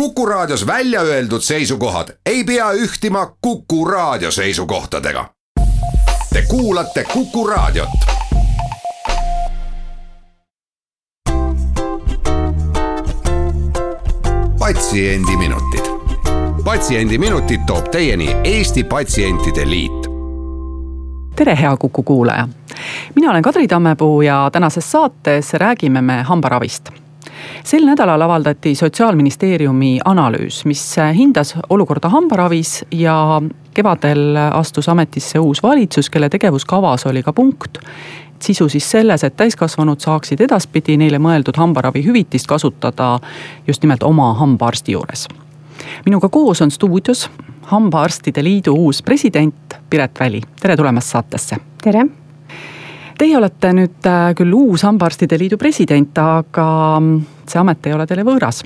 Kuku Raadios välja öeldud seisukohad ei pea ühtima Kuku Raadio seisukohtadega. Te kuulate Kuku Raadiot. patsiendiminutid, Patsiendiminutid toob teieni Eesti Patsientide Liit tere, hea Kuku kuulaja. mina olen Kadri Tammepuu ja tänases saates räägime me hambaravist sel nädalal avaldati sotsiaalministeeriumi analüüs, mis hindas olukorda hambaravis ja kevadel astus ametisse uus valitsus, kelle tegevuskavas oli ka punkt sisu siis selles, et täiskasvanud saaksid edaspidi neile mõeldud hambaravihüvitist kasutada just nimelt oma hambaarsti juures. minuga koos on stuudios hambaarstide liidu uus president Piret Väli, tere tulemast saatesse. tere Teie olete nüüd äh, küll uus Hambaarstide Liidu president, aga see amet ei ole teile võõras.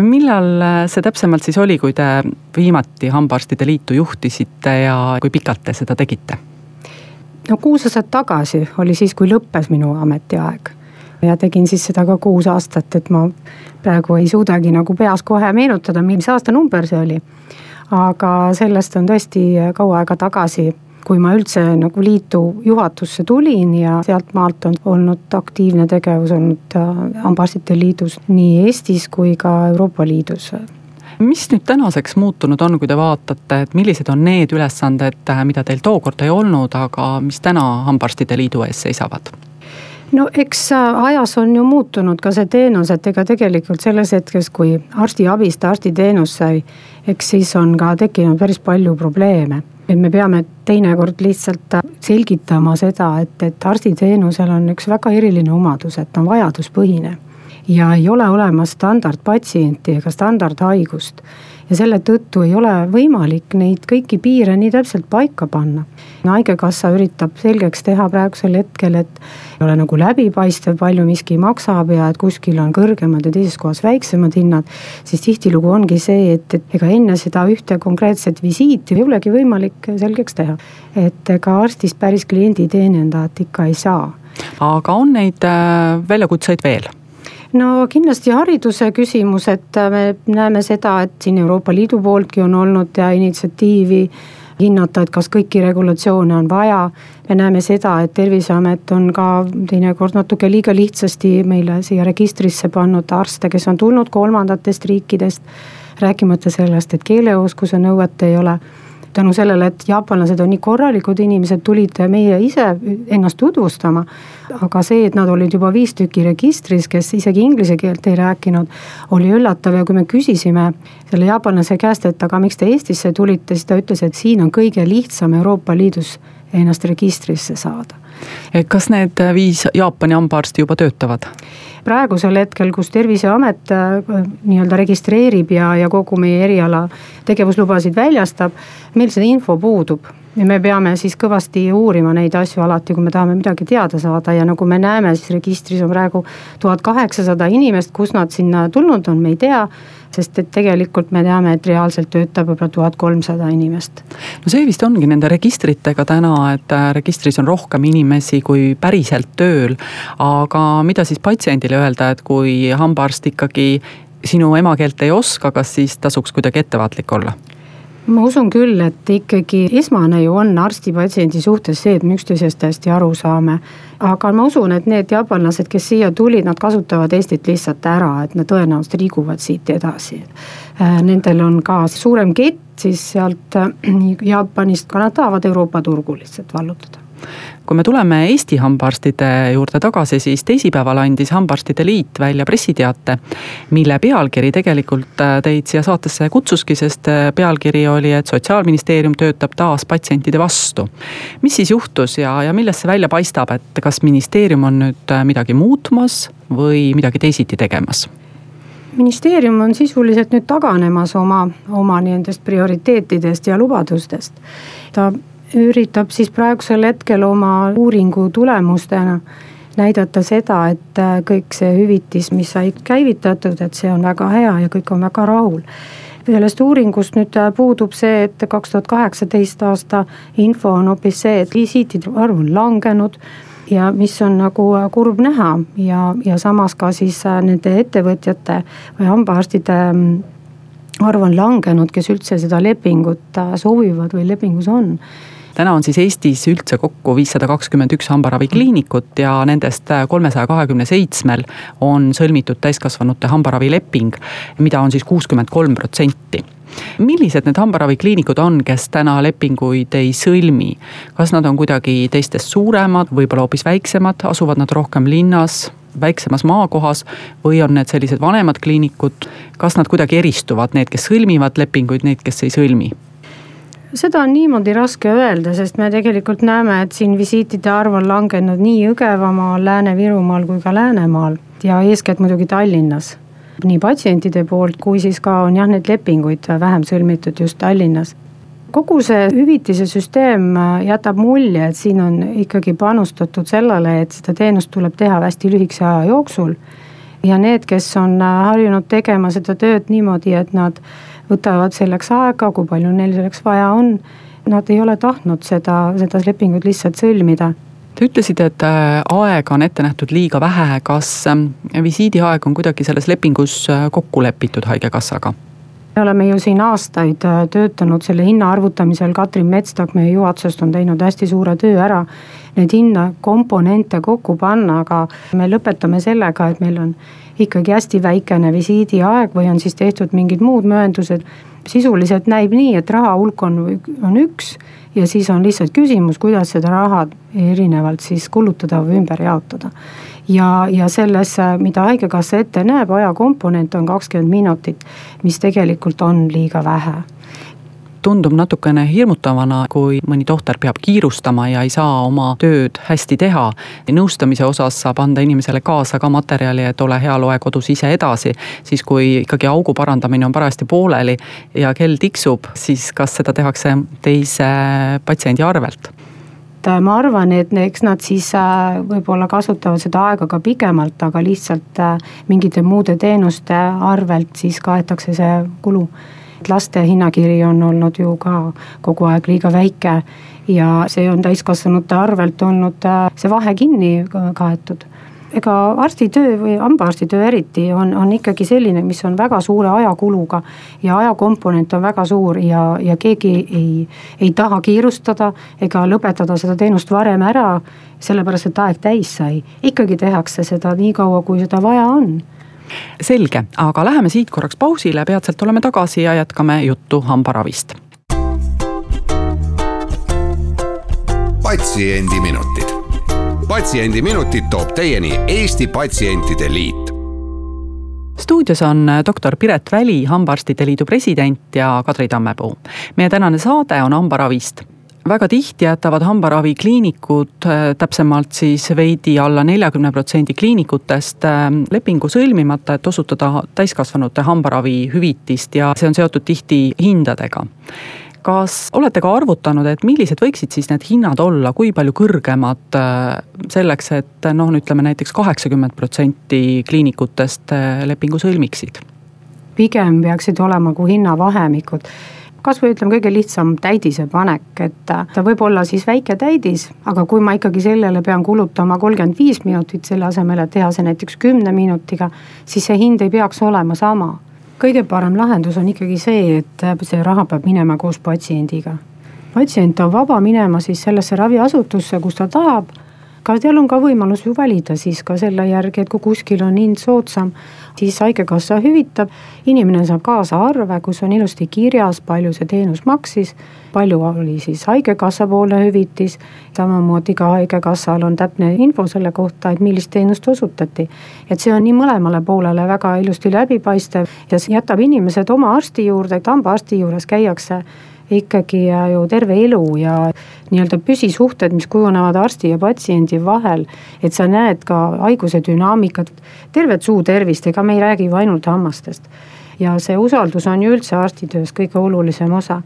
millal äh, see täpsemalt siis oli, kui te viimati Hambaarstide Liitu juhtisite ja kui pikalt te seda tegite? no kuus aastat tagasi oli siis, kui lõppes minu ametiaeg ja tegin siis seda ka kuus aastat, et ma praegu ei suudagi nagu peas kohe meenutada, mis aastanumber see oli. aga sellest on tõesti kaua aega tagasi kui ma üldse nagu liitu juhatusse tulin ja sealtmaalt on olnud aktiivne tegevus olnud äh, hambaarstide liidus nii Eestis kui ka Euroopa Liidus mis nüüd tänaseks muutunud on, kui te vaatate, et millised on need ülesanded, äh, mida teil tookord ei olnud, aga mis täna hambaarstide liidu ees seisavad? No eks äh, ajas on ju muutunud ka see teenus, et ega tegelikult selles hetkes, kui arstiabist arstiteenus sai, eks siis on ka tekkinud päris palju probleeme et me peame teinekord lihtsalt selgitama seda, et, et arstiteenusel on üks väga eriline omadus, et ta on vajaduspõhine. ja ei ole olemas standardpatsienti ega standardhaigust ja selle tõttu ei ole võimalik neid kõiki piire nii täpselt paika panna. haigekassa üritab selgeks teha praegusel hetkel, et ei ole nagu läbipaistev, palju miski maksab ja et kuskil on kõrgemad ja teises kohas väiksemad hinnad. siis tihtilugu ongi see, et, et ega enne seda ühte konkreetset visiiti ei olegi võimalik selgeks teha. et ega arstist päris klienditeenindajat ikka ei saa. aga on neid äh, väljakutseid veel? No kindlasti hariduse küsimus, et me näeme seda, et siin Euroopa Liidu pooltki on olnud initsiatiivi hinnata, et kas kõiki regulatsioone on vaja. me näeme seda, et terviseamet on ka teinekord natuke liiga lihtsasti meile siia registrisse pannud arste, kes on tulnud kolmandatest riikidest. rääkimata sellest, et keeleoskuse nõuet ei ole tänu sellele, et jaapanlased on nii korralikud inimesed, tulid meie ise ennast tutvustama. aga see, et nad olid juba viis tükki registris, kes isegi inglise keelt ei rääkinud, oli üllatav ja kui me küsisime selle jaapanlase käest, et aga miks te Eestisse tulite, siis ta ütles, et siin on kõige lihtsam Euroopa Liidus ennast registrisse saada. Kas need viis Jaapani hambaarsti juba töötavad? praegusel hetkel, kus terviseamet äh, nii-öelda registreerib ja, ja kogu meie eriala tegevuslubasid väljastab, meil see info puudub ja me peame siis kõvasti uurima neid asju alati, kui me tahame midagi teada saada ja nagu me näeme, siis registris on praegu tuhat kaheksasada inimest, kust nad sinna tulnud on, me ei tea sest et tegelikult me teame, et reaalselt töötab võib-olla tuhat kolmsada inimest. no see vist ongi nende registritega täna, et äh, registris on rohkem inimesi kui päriselt tööl. aga mida siis patsiendile öelda, et kui hambaarst ikkagi sinu emakeelt ei oska, kas siis tasuks kuidagi ettevaatlik olla? Ma usun küll, et ikkagi esmane ju on arsti-patsiendi suhtes see, et me üksteisest hästi aru saame. aga ma usun, et need jaapanlased, kes siia tulid, nad kasutavad Eestit lihtsalt ära, et nad tõenäoliselt liiguvad siit edasi. Äh, nendel on ka suurem kett siis sealt äh, Jaapanist, ka nad tahavad Euroopa turgu lihtsalt vallutada kui me tuleme Eesti hambaarstide juurde tagasi, siis teisipäeval andis Hambaarstide Liit välja pressiteate, mille pealkiri tegelikult äh, teid siia saatesse kutsuski, sest äh, pealkiri oli, et sotsiaalministeerium töötab taas patsientide vastu. mis siis juhtus ja, ja millest see välja paistab, et kas ministeerium on nüüd äh, midagi muutmas või midagi teisiti tegemas? ministeerium on sisuliselt nüüd taganemas oma, oma nendest prioriteetidest ja lubadustest. ta üritab siis praegusel hetkel oma uuringu tulemustena näidata seda, et äh, kõik see hüvitis, mis sai käivitatud, et see on väga hea ja kõik on väga rahul. Sellest uuringust nüüd äh, puudub see, et kaks tuhat kaheksateist aasta info on hoopis see, et visiitide arv on langenud ja mis on nagu äh, kurb näha ja, ja samas ka siis nende ettevõtjate või hambaarstide mm, arv on langenud, kes üldse seda lepingut soovivad või lepingus on täna on siis Eestis üldse kokku viissada kakskümmend üks hambaravikliinikut ja nendest kolmesaja kahekümne seitsmel on sõlmitud täiskasvanute hambaravileping, mida on siis kuuskümmend kolm protsenti millised need hambaravikliinikud on, kes täna lepinguid ei sõlmi? kas nad on kuidagi teistest suuremad, võib-olla hoopis väiksemad, asuvad nad rohkem linnas, väiksemas maakohas või on need sellised vanemad kliinikud, kas nad kuidagi eristuvad, need, kes sõlmivad lepinguid, need, kes ei sõlmi? Seda on niimoodi raske öelda, sest me tegelikult näeme, et siin visiitide arv on langenud nii Jõgevamaal, Lääne-Virumaal kui ka Läänemaal ja eeskätt muidugi Tallinnas. nii patsientide poolt kui siis ka on jah, neid lepinguid vähem sõlmitud just Tallinnas kogu see hüvitise süsteem jätab mulje, et siin on ikkagi panustatud sellele, et seda teenust tuleb teha hästi lühikese aja jooksul. ja need, kes on harjunud tegema seda tööd niimoodi, et nad võtavad selleks aega, kui palju neil selleks vaja on. Nad ei ole tahtnud seda, seda lepingut lihtsalt sõlmida Te ütlesite, et äh, aega on ette nähtud liiga vähe, kas ähm, visiidiaeg on kuidagi selles lepingus äh, kokku lepitud Haigekassaga? Me oleme ju siin aastaid äh, töötanud selle hinna arvutamisel, Katrin Metstak meie juhatusest on teinud hästi suure töö ära. Neid hinnakomponente kokku panna, aga me lõpetame sellega, et meil on ikkagi hästi väikene visiidiaeg või on siis tehtud mingid muud mööndused. sisuliselt näib nii, et raha hulk on, on üks ja siis on lihtsalt küsimus, kuidas seda raha erinevalt siis kulutada või ümber jaotada. Ja, ja selles, mida haigekassa ette näeb, ajakomponent on kakskümmend minutit, mis tegelikult on liiga vähe tundub natukene hirmutavana, kui mõni tohter peab kiirustama ja ei saa oma tööd hästi teha. nõustamise osas saab anda inimesele kaasa ka materjali, et ole hea, loe kodus ise edasi. siis, kui ikkagi augu parandamine on parajasti pooleli ja kell tiksub, siis kas seda tehakse teise patsiendi arvelt? Ma arvan, et eks nad siis äh, võib-olla kasutavad seda aega ka pikemalt, aga lihtsalt äh, mingite muude teenuste arvelt siis kaetakse see kulu. Et laste hinnakiri on olnud ju ka kogu aeg liiga väike ja see on täiskasvanute arvelt olnud äh, see vahe kinni kaetud ega arstitöö või hambaarstitöö eriti on, on ikkagi selline, mis on väga suure ajakuluga. ja ajakomponent on väga suur ja, ja keegi ei, ei taha kiirustada ega lõpetada seda teenust varem ära. sellepärast, et aeg täis sai, ikkagi tehakse seda nii kaua, kui seda vaja on selge, aga läheme siit korraks pausile, peatselt oleme tagasi ja jätkame juttu hambaravist. patsiendiminutid, Patsiendiminutid toob teieni Eesti Patsientide Liit. Stuudios on doktor Piret Väli, Hambaarstide Liidu president ja Kadri Tammepuu. meie tänane saade on hambaravist. Väga tihti jätavad hambaravikliinikud, äh, täpsemalt siis veidi alla neljakümne protsendi kliinikutest äh, lepingu sõlmimata, et osutada täiskasvanute hambaravihüvitist ja see on seotud tihti hindadega kas olete ka arvutanud, et millised võiksid siis need hinnad olla, kui palju kõrgemad äh, selleks, et noh, ütleme näiteks kaheksakümmend protsenti kliinikutest lepingu sõlmiksid? pigem peaksid olema kui hinnavahemikud kasvõi ütleme, kõige lihtsam täidise panek, et ta võib olla siis väike täidis, aga kui ma ikkagi sellele pean kulutama kolmkümmend viis minutit selle asemel, et teha see näiteks kümne minutiga, siis see hind ei peaks olema sama. Kõige parem lahendus on ikkagi see, et see raha peab minema koos patsiendiga. patsient on vaba minema siis sellesse raviasutusse, kus ta tahab aga seal on ka võimalus ju valida siis ka selle järgi, et kui kuskil on hind soodsam, siis haigekassa hüvitab. inimene saab kaasa arve, kus on ilusti kirjas, palju see teenus maksis, palju oli siis haigekassa poolne hüvitis. samamoodi ka haigekassal on täpne info selle kohta, et millist teenust osutati. et see on nii mõlemale poolele väga ilusti läbipaistev ja jätab inimesed oma arsti juurde, hambaarsti juures käiakse ikkagi ju terve elu ja nii-öelda püsisuhted, mis kujunevad arsti ja patsiendi vahel. et sa näed ka haiguse dünaamikat, tervet suu tervist, ega me ei räägi ju ainult hammastest. ja see usaldus on ju üldse arstitöös kõige olulisem osa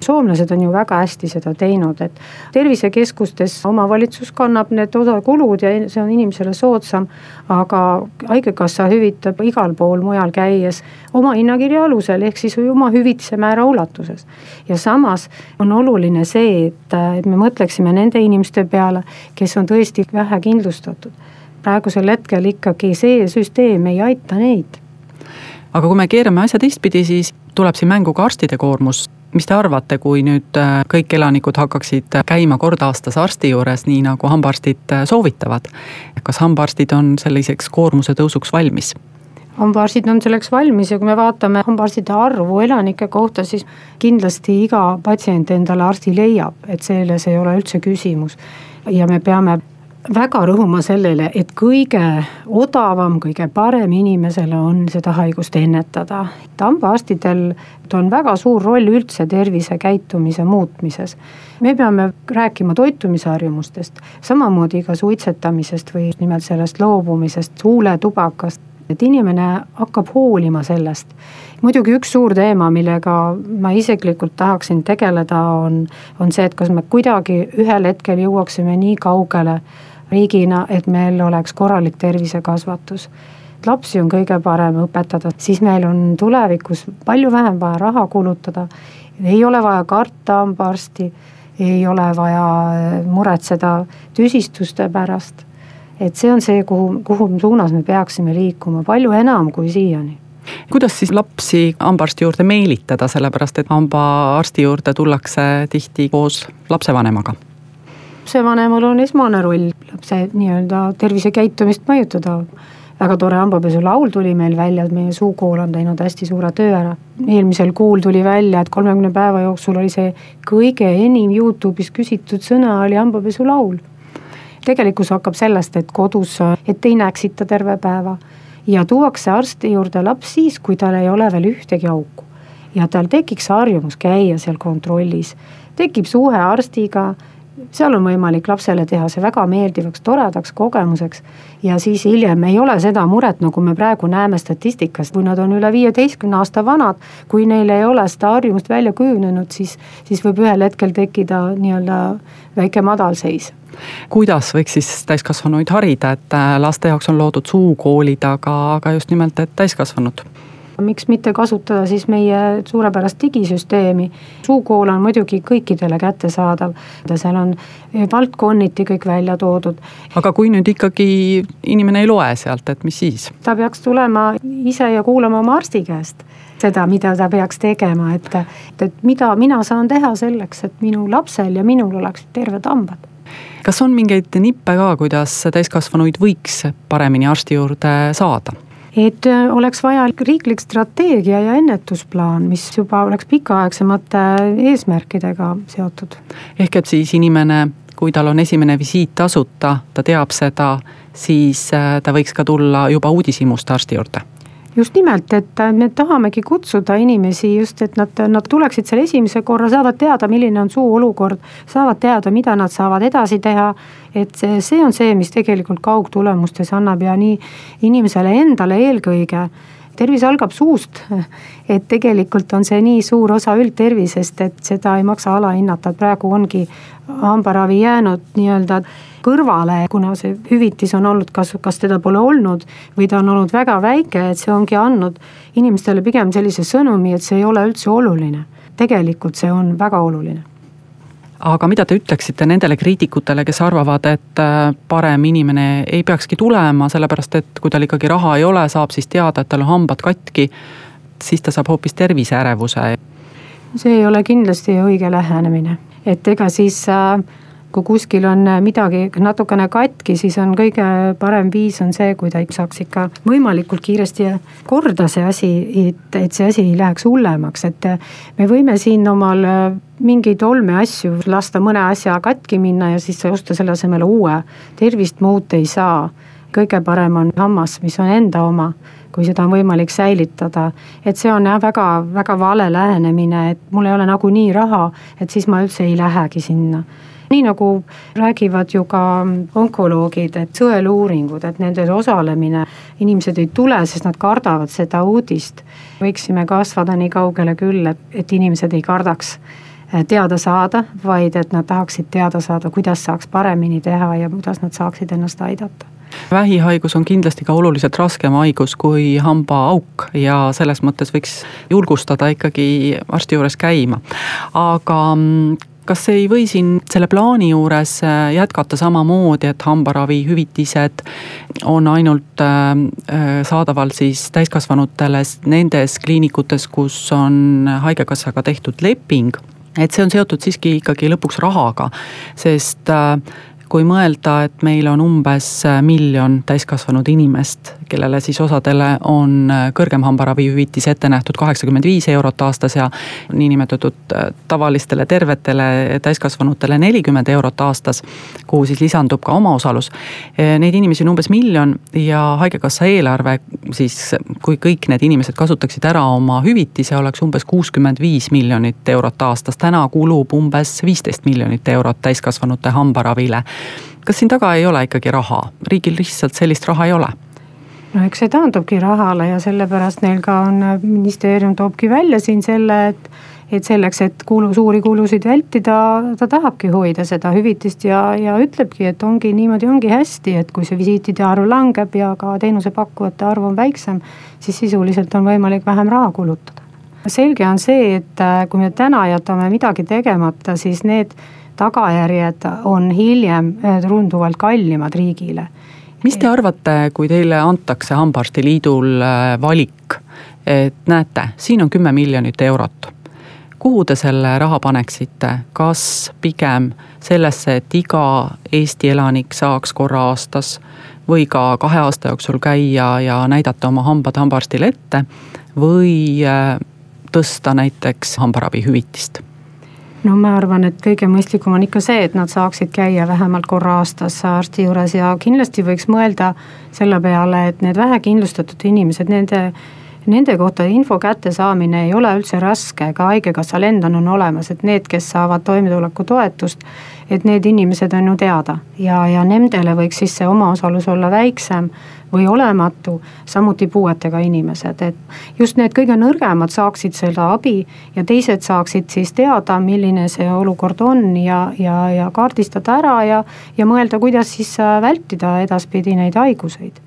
soomlased on ju väga hästi seda teinud, et tervisekeskustes omavalitsus kannab need osakulud ja see on inimesele soodsam. aga haigekassa hüvitab igal pool mujal käies oma hinnakirja alusel, ehk siis oma hüvitise määra ulatuses. ja samas on oluline see, et, et me mõtleksime nende inimeste peale, kes on tõesti vähe kindlustatud praegusel hetkel ikkagi see süsteem ei aita neid aga kui me keerame asja teistpidi, siis tuleb siin mängu ka arstide koormus mis te arvate, kui nüüd äh, kõik elanikud hakkaksid käima kord aastas arsti juures, nii nagu hambaarstid äh, soovitavad? kas hambaarstid on selliseks koormuse tõusuks valmis? hambaarstid on selleks valmis ja kui me vaatame hambaarstide arvu elanike kohta, siis kindlasti iga patsient endale arsti leiab, et selles ei ole üldse küsimus. ja me peame väga rõhuma sellele, et kõige odavam, kõige parem inimesele on seda haigust ennetada. hambaarstidel on väga suur roll üldse tervisekäitumise muutmises. me peame rääkima toitumisharjumustest, samamoodi ka suitsetamisest või nimelt sellest loobumisest, huuletubakast et inimene hakkab hoolima sellest. muidugi üks suur teema, millega ma isiklikult tahaksin tegeleda, on, on see, et kas me kuidagi ühel hetkel jõuaksime nii kaugele riigina, et meil oleks korralik tervisekasvatus. lapsi on kõige parem õpetada, siis meil on tulevikus palju vähem vaja raha kulutada. ei ole vaja karta hambaarsti, ei ole vaja äh, muretseda tüsistuste pärast. et see on see, kuhu, kuhu suunas me peaksime liikuma, palju enam kui siiani kuidas siis lapsi hambaarsti juurde meelitada, sellepärast et hambaarsti juurde tullakse tihti koos lapsevanemaga lapsevanemal on esmane roll lapse nii-öelda tervisekäitumist mõjutada. väga tore hambapesulaul tuli meil välja, et meie suukool on teinud hästi suure töö ära. eelmisel kuul tuli välja, et kolmekümne päeva jooksul oli see kõige enim Youtube'is küsitud sõna oli hambapesulaul. tegelikkus hakkab sellest, et kodus, et ei näksita terve päeva ja tuuakse arsti juurde laps siis, kui tal ei ole veel ühtegi auku ja tal tekiks harjumus käia seal kontrollis, tekib suhe arstiga seal on võimalik lapsele teha see väga meeldivaks, toredaks kogemuseks. ja siis hiljem ei ole seda muret, nagu me praegu näeme statistikast, kui nad on üle viieteistkümne aasta vanad. kui neil ei ole seda harjumust välja kujunenud, siis, siis võib ühel hetkel tekkida nii-öelda väike madalseis kuidas võiks siis täiskasvanuid harida, et äh, laste jaoks on loodud suukoolid, aga, aga just nimelt, et täiskasvanud miks mitte kasutada siis meie suurepärast digisüsteemi. suukool on muidugi kõikidele kättesaadav, seal on valdkonniti kõik välja toodud. aga kui nüüd ikkagi inimene ei loe sealt, et mis siis? ta peaks tulema ise ja kuulama oma arsti käest seda, mida ta peaks tegema, et, et mida mina saan teha selleks, et minu lapsel ja minul oleksid terved hambad kas on mingeid nippe ka, kuidas täiskasvanuid võiks paremini arsti juurde saada? Et äh, oleks vaja riiklik strateegia ja ennetusplaan, mis juba oleks pikaaegsemate eesmärkidega seotud. ehk et siis inimene, kui tal on esimene visiit tasuta, ta teab seda, siis äh, ta võiks ka tulla juba uudishimust arsti juurde just nimelt, et me tahamegi kutsuda inimesi just, et nad, nad tuleksid selle esimese korra, saavad teada, milline on suu olukord, saavad teada, mida nad saavad edasi teha. et see, see on see, mis tegelikult kaugtulemustes annab ja nii inimesele endale eelkõige tervis algab suust. et tegelikult on see nii suur osa üldtervisest, et seda ei maksa alahinnata, et praegu ongi hambaravi jäänud nii-öelda kõrvale, kuna see hüvitis on olnud, kas, kas teda pole olnud või ta on olnud väga väike, et see ongi andnud inimestele pigem sellise sõnumi, et see ei ole üldse oluline. tegelikult see on väga oluline aga mida te ütleksite nendele kriitikutele, kes arvavad, et äh, parem inimene ei peakski tulema, sellepärast et kui tal ikkagi raha ei ole, saab siis teada, et tal on hambad katki, siis ta saab hoopis terviseärevuse. see ei ole kindlasti õige lähenemine, et ega siis äh, kui kuskil on midagi natukene katki, siis on kõige parem viis on see, kui ta saaks ikka võimalikult kiiresti korda see asi, et, et see asi ei läheks hullemaks, et me võime siin omal mingeid olmeasju lasta mõne asja katki minna ja siis osta selle asemel uue. tervist muuta ei saa. kõige parem on hammas, mis on enda oma kui seda on võimalik säilitada. et see on jah, väga, väga vale lähenemine, et mul ei ole nagunii raha, et siis ma üldse ei lähegi sinna nii nagu räägivad ju ka onkoloogid, et sõeluuringud, et nendes osalemine, inimesed ei tule, sest nad kardavad seda uudist. võiksime kasvada nii kaugele küll, et, et inimesed ei kardaks eh, teada saada, vaid et nad tahaksid teada saada, kuidas saaks paremini teha ja kuidas nad saaksid ennast aidata vähihaigus on kindlasti ka oluliselt raskem haigus kui hambaauk ja selles mõttes võiks julgustada ikkagi arsti juures käima. aga mm, kas ei või siin selle plaani juures äh, jätkata samamoodi, et hambaravihüvitised on ainult äh, äh, saadaval siis täiskasvanutele nendes kliinikutes, kus on haigekassaga tehtud leping? Et see on seotud siiski ikkagi lõpuks rahaga, sest kui mõelda, et meil on umbes äh, miljon täiskasvanud inimest, kellele siis osadele on äh, kõrgem hambaravihüvitis ette nähtud kaheksakümmend viis eurot aastas ja niinimetatud äh, tavalistele tervetele täiskasvanutele nelikümmend eurot aastas, kuhu siis lisandub ka omaosalus. Neid inimesi on umbes miljon ja haigekassa eelarve siis, kui kõik need inimesed kasutaksid ära oma hüvitise, oleks umbes kuuskümmend viis miljonit eurot aastas. täna kulub umbes viisteist miljonit eurot täiskasvanute hambaravile kas siin taga ei ole ikkagi raha, riigil lihtsalt sellist raha ei ole? no eks see taandubki rahale ja sellepärast neil ka on, ministeerium toobki välja siin selle, et et selleks, et kulu, suuri kulusid vältida, ta tahabki hoida seda hüvitist ja, ja ütlebki, et ongi niimoodi, ongi hästi, et kui see visiitide arv langeb ja ka teenusepakkujate arv on väiksem, siis sisuliselt on võimalik vähem raha kulutada. selge on see, et kui me täna jätame midagi tegemata, siis need tagajärjed on hiljem tunduvalt kallimad riigile. mis te arvate, kui teile antakse Hambaarsti Liidul äh, valik, et näete, siin on kümme miljonit eurot. Kuhu te selle raha paneksite, kas pigem sellesse, et iga Eesti elanik saaks korra aastas või ka kahe aasta jooksul käia ja näidata oma hambad hambaarstile ette või äh, tõsta näiteks hambaravihüvitist no ma arvan, et kõige mõistlikum on ikka see, et nad saaksid käia vähemalt korra aastas arsti juures ja kindlasti võiks mõelda selle peale, et need vähekindlustatud inimesed, nende Nende kohta info kättesaamine ei ole üldse raske, ka haigekassal endal on olemas, et need, kes saavad toimetulekutoetust, et need inimesed on ju teada. Ja, ja nendele võiks siis see omaosalus olla väiksem või olematu, samuti puuetega inimesed, et just need kõige nõrgemad saaksid seda abi ja teised saaksid siis teada, milline see olukord on ja, ja, ja kaardistada ära ja, ja mõelda, kuidas siis äh, vältida edaspidi neid haiguseid.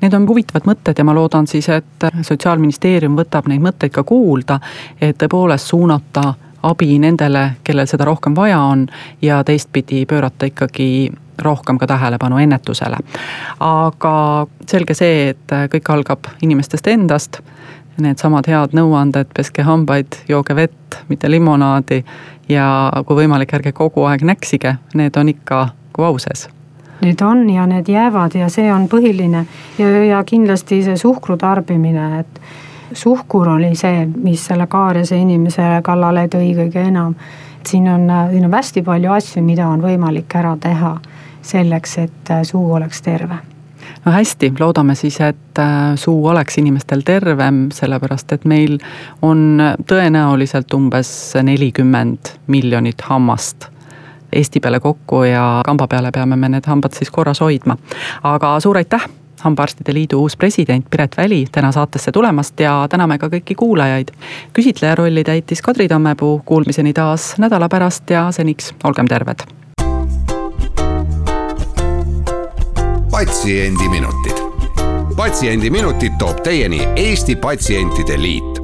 Need on huvitavad mõtted ja ma loodan siis, et sotsiaalministeerium võtab neid mõtteid ka kuulda, et tõepoolest suunata abi nendele, kellel seda rohkem vaja on ja teistpidi pöörata ikkagi rohkem ka tähelepanu ennetusele. aga selge see, et kõik algab inimestest endast. Needsamad head nõuanded, peske hambaid, jooge vett, mitte limonaadi ja kui võimalik, ärge kogu aeg näksige, need on ikka kui au sees Need on ja need jäävad ja see on põhiline ja, ja kindlasti see suhkru tarbimine, et suhkur oli see, mis selle kaariase inimese kallale tõi kõige enam. siin on, siin on hästi palju asju, mida on võimalik ära teha selleks, et äh, suu oleks terve no hästi, loodame siis, et äh, suu oleks inimestel tervem, sellepärast et meil on tõenäoliselt umbes nelikümmend miljonit hammast Eesti peale kokku ja kamba peale peame me need hambad siis korras hoidma. aga suur aitäh hambaarstide liidu uus president Piret Väli täna saatesse tulemast ja täname ka kõiki kuulajaid. küsitleja rolli täitis Kadri Tammepuu, kuulmiseni taas nädala pärast ja seniks olgem terved patsiendiminutid. patsiendiminutid toob teieni Eesti Patsientide Liit